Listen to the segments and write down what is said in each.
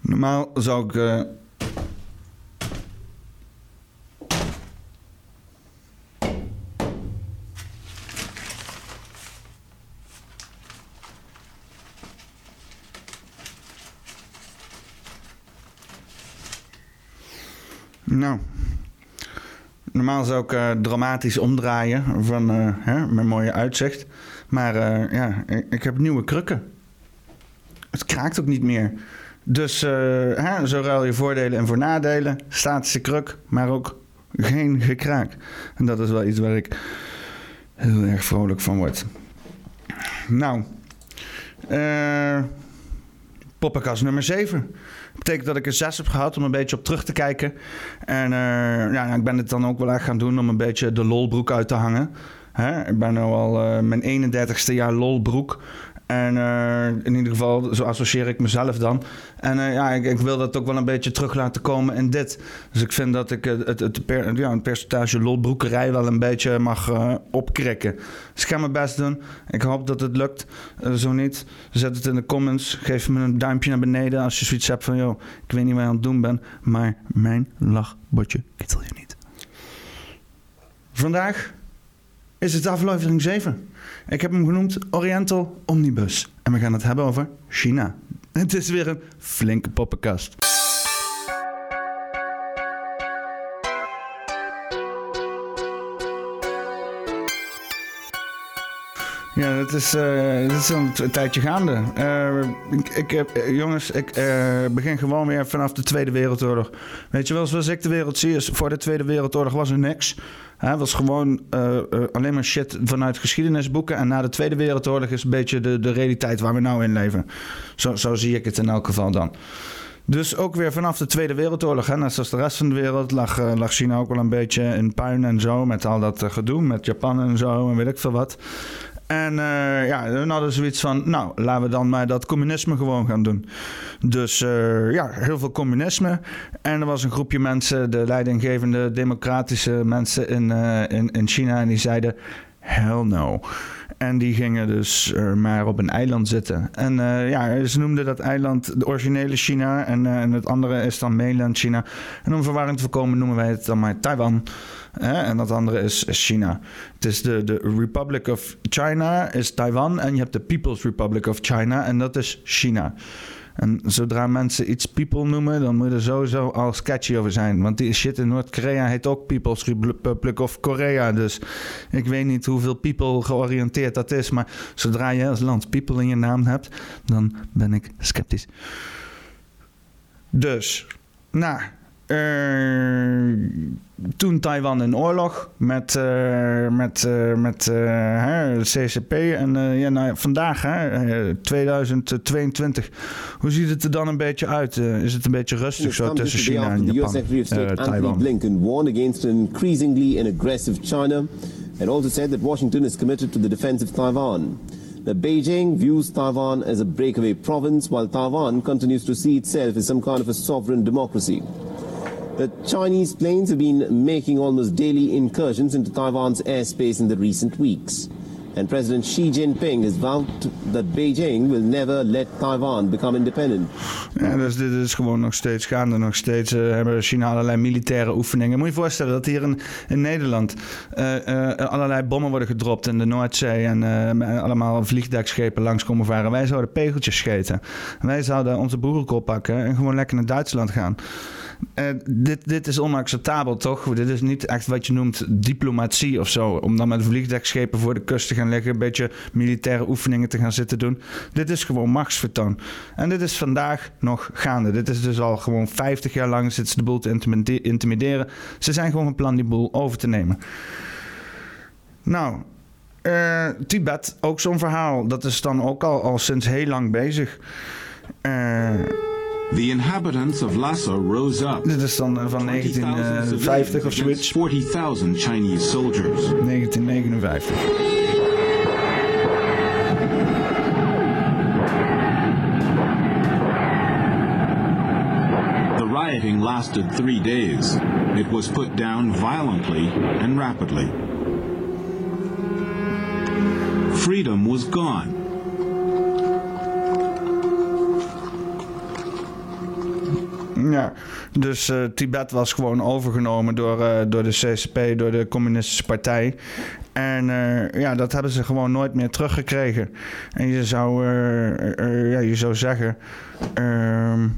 Normaal zou ik. eh, Nou. Normaal zou ik eh, dramatisch omdraaien van eh, hè, mijn mooie uitzicht. Maar ja, ik, ik heb nieuwe krukken. Kraakt ook niet meer. Dus eh, hè, zo ruil je voordelen en voor nadelen. Statische kruk, maar ook geen gekraak. En dat is wel iets waar ik heel erg vrolijk van word. Nou, poppenkast nummer 7. betekent dat ik er 6 heb gehad om een beetje op terug te kijken. En eh, ja, ik ben het dan ook wel echt gaan doen om een beetje de lolbroek uit te hangen. Hè? Ik ben nu al mijn 31ste jaar lolbroek. En eh, in ieder geval, zo associeer ik mezelf dan. En eh, ja, ik, ik wil dat ook wel een beetje terug laten komen in dit. Dus ik vind dat ik het, het, het, ja, percentage lolbroekerij wel een beetje mag eh, opkrikken. Dus ik ga mijn best doen. Ik hoop dat het lukt. Eh, zo niet, zet het in de comments. Geef me een duimpje naar beneden als je zoiets hebt van... joh, ik weet niet wat je aan het doen bent, maar mijn lachbotje kitel je niet. Vandaag is het aflevering 7. Ik heb hem genoemd Oriental Omnibus. En we gaan het hebben over China. Het is weer een flinke poppenkast. Ja, dat is, eh, dat is al een tijdje gaande. Eh, ik, ik eh, jongens, ik begin gewoon weer vanaf de Tweede Wereldoorlog. Weet je wel, zoals ik de wereld zie, is voor de Tweede Wereldoorlog was er niks. Het was gewoon alleen maar shit vanuit geschiedenisboeken. En na de Tweede Wereldoorlog is een beetje de, de realiteit waar we nou in leven. Zo, zo zie ik het in elk geval dan. Dus ook weer vanaf de Tweede Wereldoorlog, hè, net zoals de rest van de wereld, lag, lag China ook wel een beetje in puin en zo. Met al dat gedoe met Japan en zo en weet ik veel wat. En eh, ja, dan hadden zoiets van, nou, laten we dan maar dat communisme gewoon gaan doen. Dus eh, ja, heel veel communisme. En er was een groepje mensen, de leidinggevende democratische mensen in, eh, in, in China, en die zeiden, hell no. En die gingen dus maar op een eiland zitten. En ja, ze noemden dat eiland de originele China. En, en het andere is dan mainland China. En om verwarring te voorkomen noemen wij het dan maar Taiwan. En dat andere is, China. Het is de, de Republic of China is Taiwan. En je hebt de People's Republic of China. En dat is China. En zodra mensen iets people noemen, dan moet er sowieso al sketchy over zijn. Want die shit in Noord-Korea heet ook People's Republic of Korea. Dus ik weet niet hoeveel people georiënteerd dat is. Maar zodra je als land people in je naam hebt, dan ben ik sceptisch. Dus, nou, toen Taiwan in oorlog met, eh, met, eh, met eh, hè, CCP. En eh, ja, nou, vandaag, hè, eh, 2022. Hoe ziet het er dan een beetje uit? Eh, is het een beetje rustig zo tussen China en US Japan? Secretary of State Eh, Anthony Taiwan. Blinken warned against an increasingly and aggressive China and also said that Washington is committed to the defense of Taiwan. That Beijing views Taiwan as a breakaway province while Taiwan continues to see itself as some kind of a sovereign democracy. The Chinese planes have been making almost daily incursions into Taiwan's airspace in the recent weeks. And President Xi Jinping has vowed that Beijing will never let Taiwan become independent. Ja, dus dit is gewoon nog steeds gaande. Nog steeds eh, hebben China allerlei militaire oefeningen. Moet je je voorstellen dat hier in, Nederland eh, eh, allerlei bommen worden gedropt in de Noordzee. En allemaal vliegdekschepen langs komen varen. Wij zouden pegeltjes scheten. Wij zouden onze boerenkool pakken en gewoon lekker naar Duitsland gaan. Eh, dit, dit is onacceptabel, toch? Dit is niet echt wat je noemt diplomatie of zo. Om dan met vliegdekschepen voor de kust te gaan liggen, een beetje militaire oefeningen te gaan zitten doen. Dit is gewoon machtsvertoon. En dit is vandaag nog gaande. Dit is dus al gewoon 50 jaar lang zitten ze de boel te intimide- intimideren. Ze zijn gewoon van plan die boel over te nemen. Nou, eh, Tibet, ook zo'n verhaal. Dat is dan ook al, al sinds heel lang bezig. Eh, The inhabitants of Lhasa rose up. dit is dan eh, van 1950 of zoiets. against 40,000 Chinese soldiers. 1959. The rioting lasted three days. It was put down violently and rapidly. Freedom was gone. Ja, dus uh, Tibet was gewoon overgenomen door, uh, door de CCP, door de Communistische Partij. En uh, ja, dat hebben ze gewoon nooit meer teruggekregen. En je zou, ja, je zou zeggen. Ehm,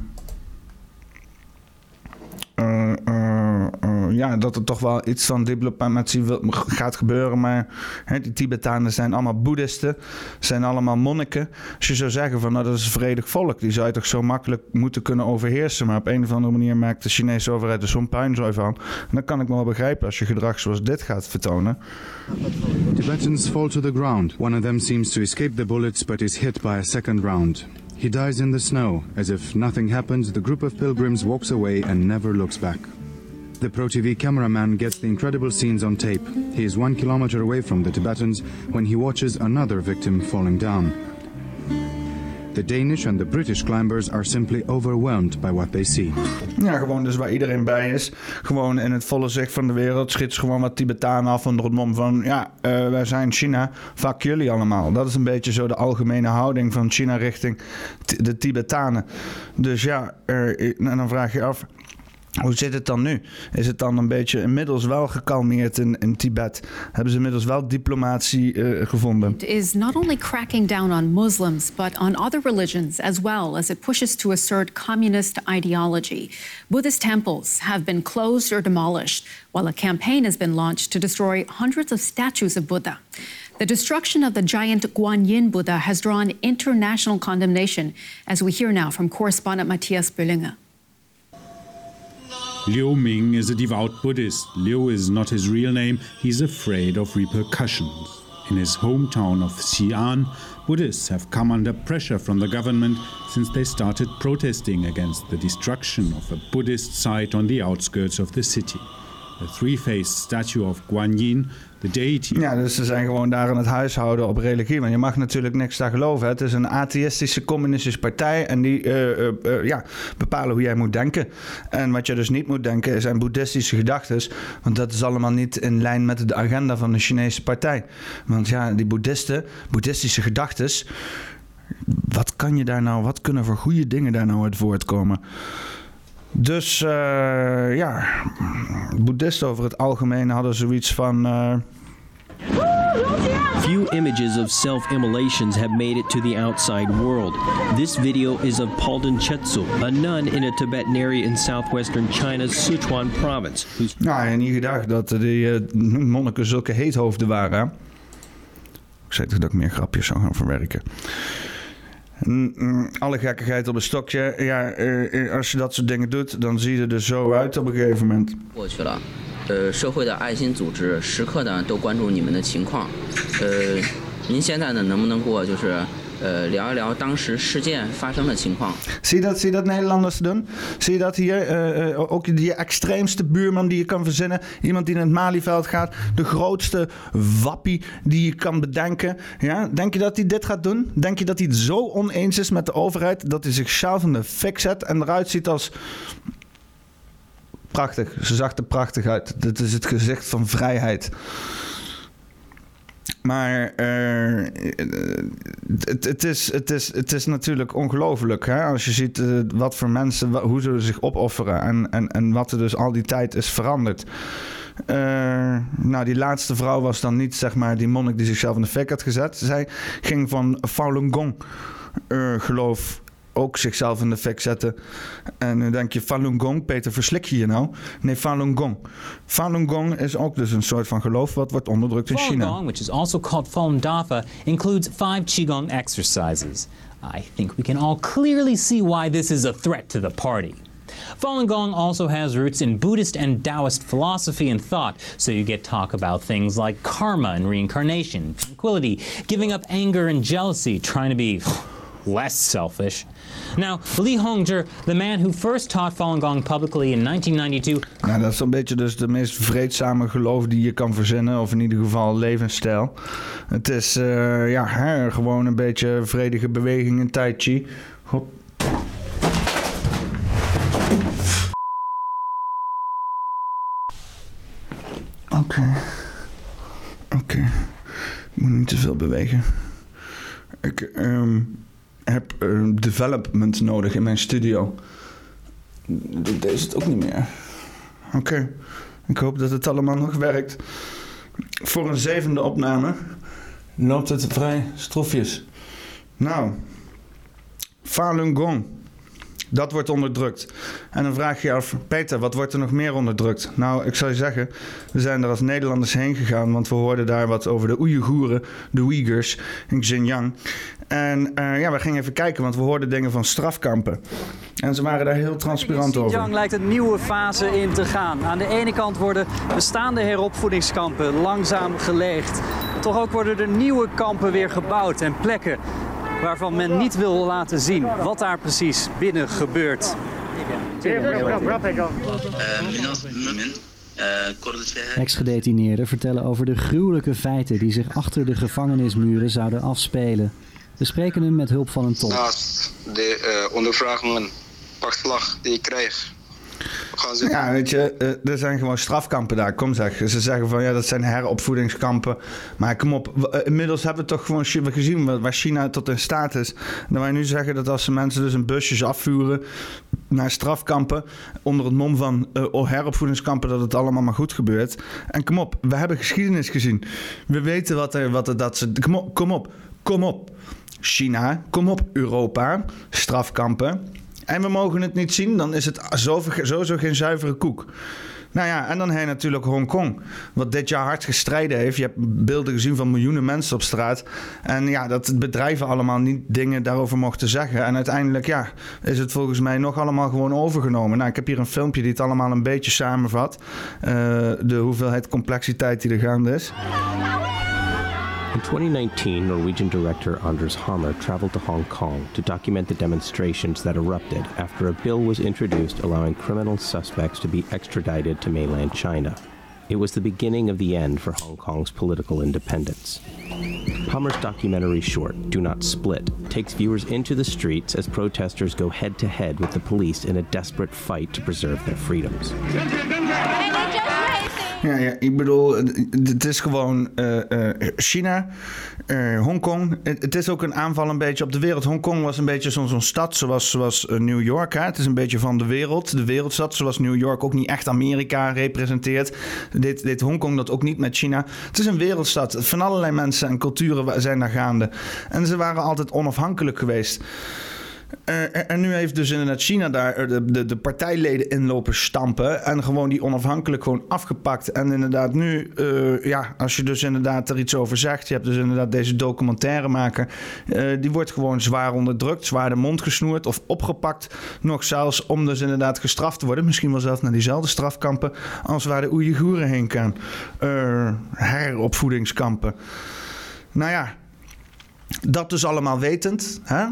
uh, uh, uh, dat er toch wel iets van diplomatie gaat gebeuren. Maar hè, die Tibetanen zijn allemaal boeddhisten, zijn allemaal monniken. Als je zou zeggen van nou, dat is een vredig volk, die zou je toch zo makkelijk moeten kunnen overheersen. Maar op een of andere manier maakt de Chinese overheid er zo'n puinzooi van. En dan kan ik me wel begrijpen als je gedrag zoals dit gaat vertonen. Tibetans fall to the ground. One of them seems to escape the bullets but is hit by a second round. He dies in the snow. As if nothing happened, the group of pilgrims walks away and never looks back. The ProTV cameraman gets the incredible scenes on tape. He is one kilometer away from the Tibetans when he watches another victim falling down. The Danish and the British climbers are simply overwhelmed by what they see. Ja, gewoon dus waar iedereen bij is. Gewoon in het volle zicht van de wereld schiet gewoon wat Tibetanen af onder het mom van... ja, uh, wij zijn China, fuck jullie allemaal. Dat is een beetje zo de algemene houding van China richting de Tibetanen. Dus ja, en dan vraag je af... Hoe zit het dan nu? Is het dan een beetje inmiddels wel gekalmeerd in, in Tibet? Hebben ze inmiddels wel diplomatie uh, gevonden? It is not only cracking down on Muslims, but on other religions as well, as it pushes to assert communist ideology. Buddhist temples have been closed or demolished, while a campaign has been launched to destroy hundreds of statues of Buddha. The destruction of the giant Guanyin Buddha has drawn international condemnation, as we hear now from correspondent Matthias Büllinger. Liu Ming is a devout Buddhist. Liu is not his real name, he's afraid of repercussions. In his hometown of Xi'an, Buddhists have come under pressure from the government since they started protesting against the destruction of a Buddhist site on the outskirts of the city. The three-faced statue of Guanyin de deity. Ja, dus ze zijn gewoon daar aan het huishouden op religie. Want je mag natuurlijk niks daar geloven. Het is een atheïstische communistische partij. En die uh, uh, uh, ja, bepalen hoe jij moet denken. En wat je dus niet moet denken zijn boeddhistische gedachten. Want dat is allemaal niet in lijn met de agenda van de Chinese partij. Want ja, die boeddhisten, boeddhistische gedachten. Wat kan je daar nou, wat kunnen voor goede dingen daar nou uit voortkomen? Dus uh, ja, boeddhisten over het algemeen hadden zoiets van. Uh... Few images of self-immolations have made it to the outside world. This video is of Palden Chetsu, a nun in a Tibetan area in southwestern China's Sichuan province. Who's... Nou, en niet gedacht dat die uh, monniken zulke heethoofden waren. Ik zei toch dat ik meer grapjes zou gaan verwerken. alle gekkigheid op een stokje. Ja, uh, als je dat soort dingen doet, dan zie je er zo uit op een gegeven moment. 过去了，呃，社会的爱心组织时刻的都关注你们的情况。呃，您现在呢，能不能给我就是 uh, 聊一聊当时事件发生的情况。Zie je dat, zie je dat Nederlanders doen? Zie je dat hier? Uh, uh, ook die extreemste buurman die je kan verzinnen. Iemand die in het Malieveld gaat. De grootste wappie die je kan bedenken. Ja? Denk je dat hij dit gaat doen? Denk je dat hij het zo oneens is met de overheid... dat hij zichzelf in de fik zet en eruit ziet als... Prachtig. Ze zag er prachtig uit. Dit is het gezicht van vrijheid. Maar uh, het, is, is, is natuurlijk ongelooflijk. Als je ziet uh, wat voor mensen, hoe ze zich opofferen. En, en, en wat er dus al die tijd is veranderd. Uh, nou, die laatste vrouw was dan niet zeg maar die monnik die zichzelf in de fik had gezet. Zij ging van Falun Gong geloof ook zichzelf in de fik zetten. En nu denk je, Falun Gong, Peter, verslik je je nou? Nee, Falun Gong. Falun Gong is ook dus een soort van geloof wat wordt onderdrukt in China. Falun Gong, which is also called Falun Dafa, includes five Qigong exercises. I think we can all clearly see why this is a threat to the party. Falun Gong also has roots in Buddhist and Taoist philosophy and thought, so you get talk about things like karma and reincarnation, tranquility, giving up anger and jealousy, trying to be less selfish. Now, Li Hongzhi, the man who first taught Falun Gong publicly in 1992. Nou, dat is een beetje dus de meest vreedzame geloof die je kan verzinnen, of in ieder geval levensstijl. Het is uh, ja, hè, gewoon een beetje vredige beweging in Tai Chi. God. Oké. Oké. Ik moet niet te veel bewegen. Ik, um, heb uh, development nodig in mijn studio. Deze is het ook niet meer. Oké. Ik hoop dat het allemaal nog werkt. Voor een zevende opname loopt het vrij stroefjes. Nou, Falun Gong. Dat wordt onderdrukt. En dan vraag je je af, Peter, wat wordt er nog meer onderdrukt? Nou, ik zou je zeggen, we zijn er als Nederlanders heen gegaan, want we hoorden daar wat over de Oeigoeren, de Uyghurs in Xinjiang. En uh, ja, we gingen even kijken, want we hoorden dingen van strafkampen. En ze waren daar heel transparant over. Xinjiang lijkt een nieuwe fase in te gaan. Aan de ene kant worden bestaande heropvoedingskampen langzaam geleegd. Toch ook worden er nieuwe kampen weer gebouwd en plekken waarvan men niet wil laten zien wat daar precies binnen gebeurt. Ex-gedetineerden vertellen over de gruwelijke feiten die zich achter de gevangenismuren zouden afspelen. We spreken hem met hulp van een tolk. Naast de uh, ondervragingen, pakslag die ik krijg, ja, weet je, eh, er zijn gewoon strafkampen daar. Kom zeg. Ze zeggen van ja, dat zijn heropvoedingskampen. Maar kom op, eh, inmiddels hebben we toch gewoon gezien waar China tot in staat is. Dan wij nu zeggen dat als ze mensen dus in busjes afvuren naar strafkampen onder het mom van uh, heropvoedingskampen dat het allemaal maar goed gebeurt. En kom op, we hebben geschiedenis gezien. We weten wat er, wat er dat ze. Kom op, kom op, kom op. China, kom op, Europa, strafkampen en we mogen het niet zien, dan is het sowieso geen zuivere koek. Nou ja, en dan je natuurlijk Hongkong, wat dit jaar hard gestreden heeft. Je hebt beelden gezien van miljoenen mensen op straat. En ja, dat bedrijven allemaal niet dingen daarover mochten zeggen. En uiteindelijk, ja, is het volgens mij nog allemaal gewoon overgenomen. Nou, ik heb hier een filmpje die het allemaal een beetje samenvat. Uh, de hoeveelheid complexiteit die er gaande is. In 2019, Norwegian director Anders Hammer traveled to Hong Kong to document the demonstrations that erupted after a bill was introduced allowing criminal suspects to be extradited to mainland China. It was the beginning of the end for Hong Kong's political independence. Hammer's documentary short, Do Not Split, takes viewers into the streets as protesters go head to head with the police in a desperate fight to preserve their freedoms. Ja, ik bedoel, het is gewoon uh, uh, China, uh, Hongkong. Het, het, is ook een aanval een beetje op de wereld. Hongkong was een beetje zo'n zo stad zoals, zoals New York. Hè? Het is een beetje van de wereld. De wereldstad zoals New York ook niet echt Amerika representeert. Dit, dit Hongkong dat ook niet met China. Het is een wereldstad. Van allerlei mensen en culturen zijn daar gaande. En ze waren altijd onafhankelijk geweest. Uh, en nu heeft dus inderdaad China daar eh, de, de, de, partijleden in lopen stampen. En gewoon die onafhankelijk gewoon afgepakt. En inderdaad nu, uh, ja, als je dus inderdaad er iets over zegt. Je hebt dus inderdaad deze documentaire maken. Uh, die wordt gewoon zwaar onderdrukt, zwaar de mond gesnoerd of opgepakt. Nog zelfs om dus inderdaad gestraft te worden. Misschien wel zelfs naar diezelfde strafkampen als waar de Oeigoeren heen gaan. heropvoedingskampen. Nou ja, dat dus allemaal wetend. Hè?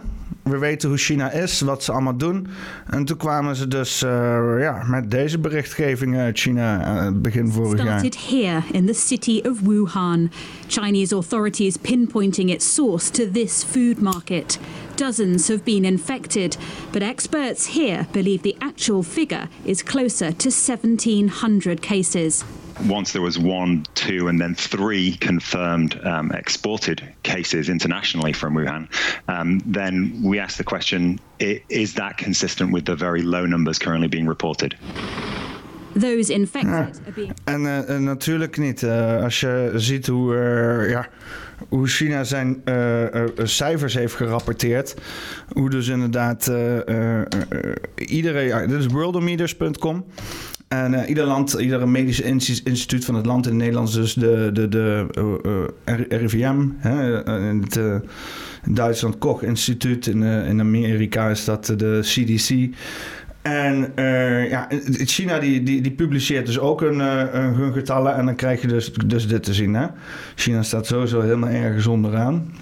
We weten hoe China is, wat ze allemaal doen. En toen kwamen ze dus uh, ja, met deze berichtgeving uit China uh, begin vorig jaar. Started here in the city of Wuhan. Chinese authorities pinpointing its source to this food market. Dozens have been infected, but experts here believe the actual figure is closer to 1,700 cases once there was one, two, and then three confirmed um, exported cases internationally from Wuhan, um, then we asked the question: Is that consistent with the very low numbers currently being reported? Those infected ja. being... En uh, natuurlijk niet. Uh, als je ziet hoe, uh, ja, hoe China zijn cijfers heeft gerapporteerd. Hoe dus inderdaad iedereen... dit is worldometers.com. En uh, ieder land, ieder medisch instituut van het land in Nederland dus de, de, de uh, uh, RIVM. Hè, in, het, Duitsland Koch Instituut. In, in Amerika is dat de CDC. En ja, China die, die, die publiceert dus ook hun, hun getallen. En dan krijg je dus, dus dit te zien. Hè? China staat sowieso helemaal ergens onderaan.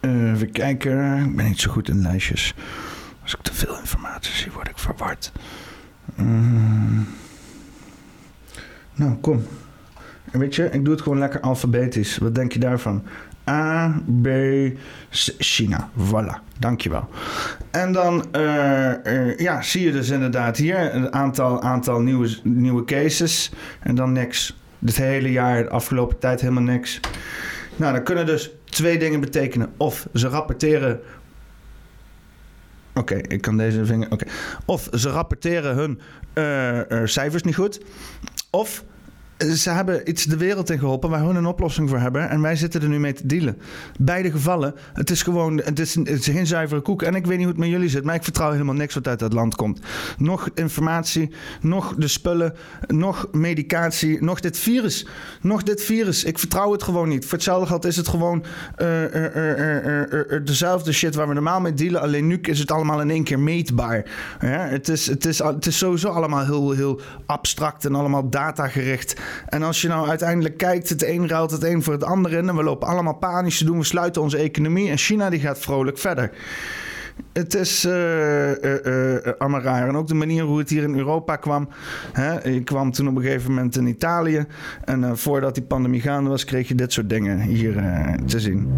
even kijken. Ik ben niet zo goed in lijstjes. Als ik te veel informatie zie, word ik verward. Mm. Nou, kom. Weet je, ik doe het gewoon lekker alfabetisch. Wat denk je daarvan? A, B, China. Voilà, dankjewel. En dan uh, uh, ja, zie je dus inderdaad hier een aantal, aantal nieuwe, nieuwe cases. En dan niks. Dit hele jaar, de afgelopen tijd helemaal niks. Nou, dat kunnen dus twee dingen betekenen. Of ze rapporteren Oké, ik kan deze vinger. Oké. Of ze rapporteren hun uh, uh, cijfers niet goed. Of ze hebben iets de wereld in geholpen waar hun een oplossing voor hebben. En wij zitten er nu mee te dealen. Beide gevallen, het is gewoon, het is, geen zuivere koek. En ik weet niet hoe het met jullie zit, maar ik vertrouw helemaal niks wat uit dat land komt. Nog informatie, nog de spullen, nog medicatie, nog dit virus. Nog dit virus. Ik vertrouw het gewoon niet. Voor hetzelfde geld is het gewoon uh, dezelfde shit waar we normaal mee dealen. Alleen nu is het allemaal in één keer meetbaar. Ja, het, is, het, is, het is sowieso allemaal heel, heel abstract en allemaal datagericht. En als je nou uiteindelijk kijkt, het een ruilt het een voor het ander in. En we lopen allemaal panisch te doen. We sluiten onze economie. En China die gaat vrolijk verder. Het is uh, uh, uh, allemaal raar. En ook de manier hoe het hier in Europa kwam. Hè? Je kwam toen op een gegeven moment in Italië. En voordat die pandemie gaande was, kreeg je dit soort dingen hier te zien.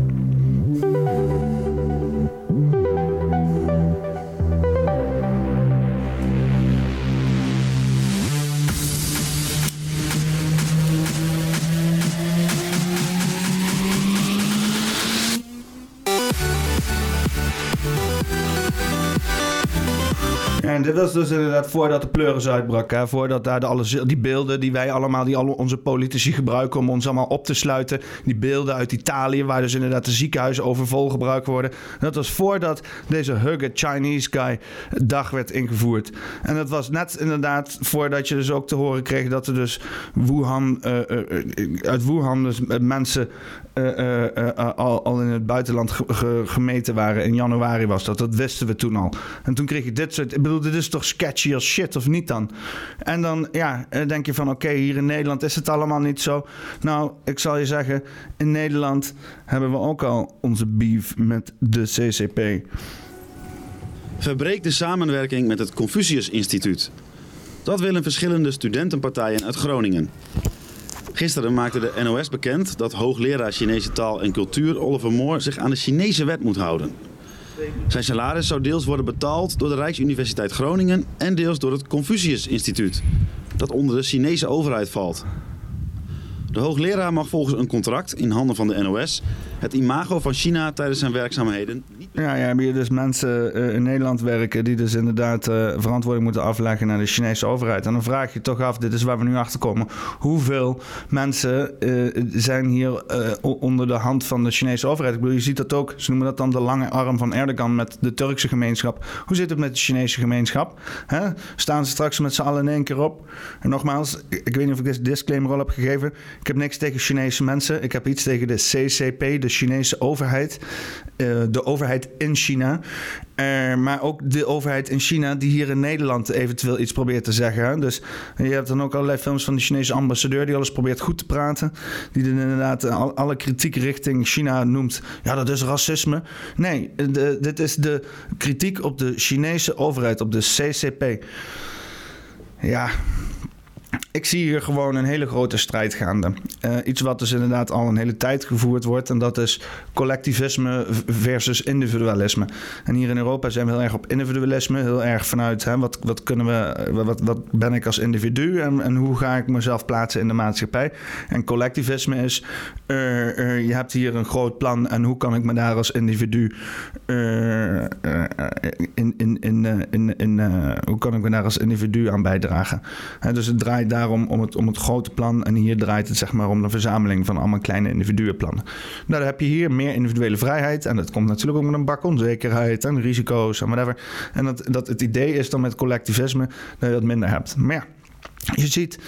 En dit was dus inderdaad voordat de pleuris uitbrak. Hè? Voordat daar de alles, die beelden die wij allemaal, die al onze politici gebruiken om ons allemaal op te sluiten. Die beelden uit Italië, waar dus inderdaad de ziekenhuizen overvol gebruikt worden. Dat was voordat deze hugge Chinese guy dag werd ingevoerd. En dat was net inderdaad voordat je dus ook te horen kreeg dat er dus Wuhan, uh, uh, uit Wuhan dus mensen al, al, in het buitenland gemeten waren. In januari was dat. Dat wisten we toen al. En toen kreeg je dit soort. Ik bedoel, dit is toch sketchy als shit, of niet dan? En dan ja, denk je van oké, hier in Nederland is het allemaal niet zo. Nou, ik zal je zeggen, in Nederland hebben we ook al onze beef met de CCP. Verbreek de samenwerking met het Confucius Instituut. Dat willen verschillende studentenpartijen uit Groningen. Gisteren maakte de NOS bekend dat hoogleraar Chinese taal en cultuur Oliver Moore zich aan de Chinese wet moet houden. Zijn salaris zou deels worden betaald door de Rijksuniversiteit Groningen en deels door het Confucius Instituut, dat onder de Chinese overheid valt. De hoogleraar mag volgens een contract in handen van de NOS het imago van China tijdens zijn werkzaamheden ja, ja, hebben hier dus mensen uh, in Nederland werken die dus inderdaad uh, verantwoording moeten afleggen naar de Chinese overheid. En dan vraag je toch af, dit is waar we nu achter komen, hoeveel mensen uh, zijn hier onder de hand van de Chinese overheid? Ik bedoel, je ziet dat ook, ze noemen dat dan de lange arm van Erdogan met de Turkse gemeenschap. Hoe zit het met de Chinese gemeenschap? Staan ze straks met z'n allen in één keer op? En nogmaals, ik weet niet of ik deze disclaimer al heb gegeven. Ik heb niks tegen Chinese mensen. Ik heb iets tegen de CCP, de Chinese overheid. de overheid in China. Maar ook de overheid in China die hier in Nederland eventueel iets probeert te zeggen. Dus je hebt dan ook allerlei films van de Chinese ambassadeur die alles probeert goed te praten. Die dan inderdaad alle kritiek richting China noemt. Ja, dat is racisme. Nee, dit is de kritiek op de Chinese overheid, op de CCP. Ja, ik zie hier gewoon een hele grote strijd gaande. Uh, iets wat dus inderdaad al een hele tijd gevoerd wordt. En dat is collectivisme versus individualisme. En hier in Europa zijn we heel erg op individualisme. Heel erg vanuit hè, wat, wat, kunnen we, wat, wat ben ik als individu en, en hoe ga ik mezelf plaatsen in de maatschappij. En collectivisme is, uh, je hebt hier een groot plan en hoe kan ik me daar als individu in, in, in, in, hoe kan ik me daar als individu aan bijdragen. dus het draait daarom om het, om het grote plan. En hier draait het zeg maar om de verzameling van allemaal kleine individuenplannen. Nou, dan heb je hier meer individuele vrijheid. En dat komt natuurlijk ook met een bak onzekerheid en risico's en whatever. En dat, dat het idee is dan met collectivisme dat je dat minder hebt. Maar ja. Je ziet,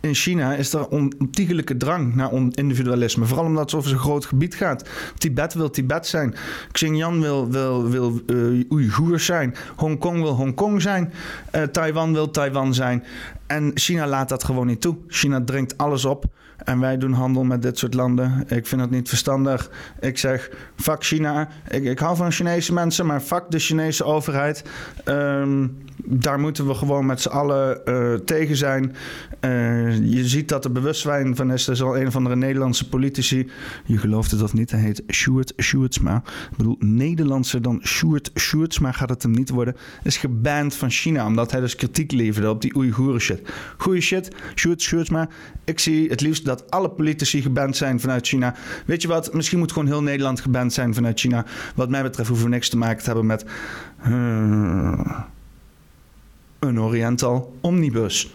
in China is er ontiegelijke drang naar individualisme. Vooral omdat het over zo'n groot gebied gaat. Tibet wil Tibet zijn. Xinjiang wil, wil, wil uh, Oeigoers zijn. Hongkong wil Hongkong zijn. Uh, Taiwan wil Taiwan zijn. En China laat dat gewoon niet toe. China dringt alles op. En wij doen handel met dit soort landen. Ik vind het niet verstandig. Ik zeg, fuck China. Ik, ik hou van Chinese mensen, maar fuck de Chinese overheid. Um, daar moeten we gewoon met z'n allen eh, tegen zijn. Eh, je ziet dat er bewustzijn van is. Er is al een of andere Nederlandse politici. Je gelooft het of niet. Hij heet Sjoerd Sjoerdsma. Ik bedoel, Nederlandse dan Sjoerd Sjoerdsma gaat het hem niet worden. Is geband van China. Omdat hij dus kritiek leverde op die Oeigoeren shit. Goeie shit. Sjoerd Sjoerdsma. Ik zie het liefst dat alle politici geband zijn vanuit China. Weet je wat? Misschien moet gewoon heel Nederland geband zijn vanuit China. Wat mij betreft hoeven we niks te maken te hebben met... eh, een Oriental Omnibus.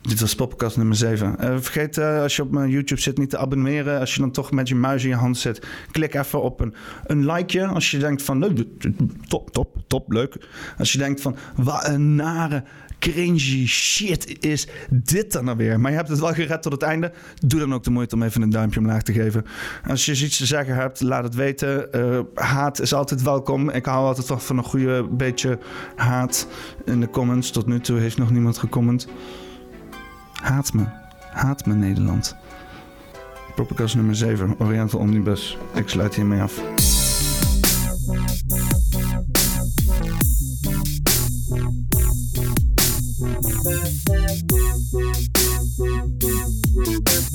Dit was podcast nummer 7. Eh, vergeet eh, als je op mijn YouTube zit niet te abonneren. Als je dan toch met je muis in je hand zit, klik even op een, een likeje. Als je denkt van, leuk, top, top, top, leuk. Als je denkt van, wat een nare, cringy shit is dit dan nou weer. Maar je hebt het wel gered tot het einde. Doe dan ook de moeite om even een duimpje omlaag te geven. Als je iets te zeggen hebt, laat het weten. Eh, haat is altijd welkom. Ik hou altijd wel van een goede beetje haat in de comments. Tot nu toe heeft nog niemand gecomment. Haat me. Haat me Nederland. Podcast nummer 7, Oriental Omnibus. Ik sluit hiermee af.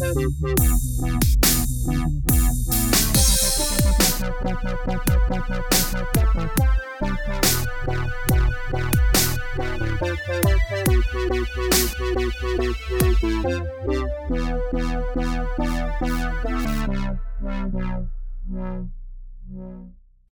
Yeah.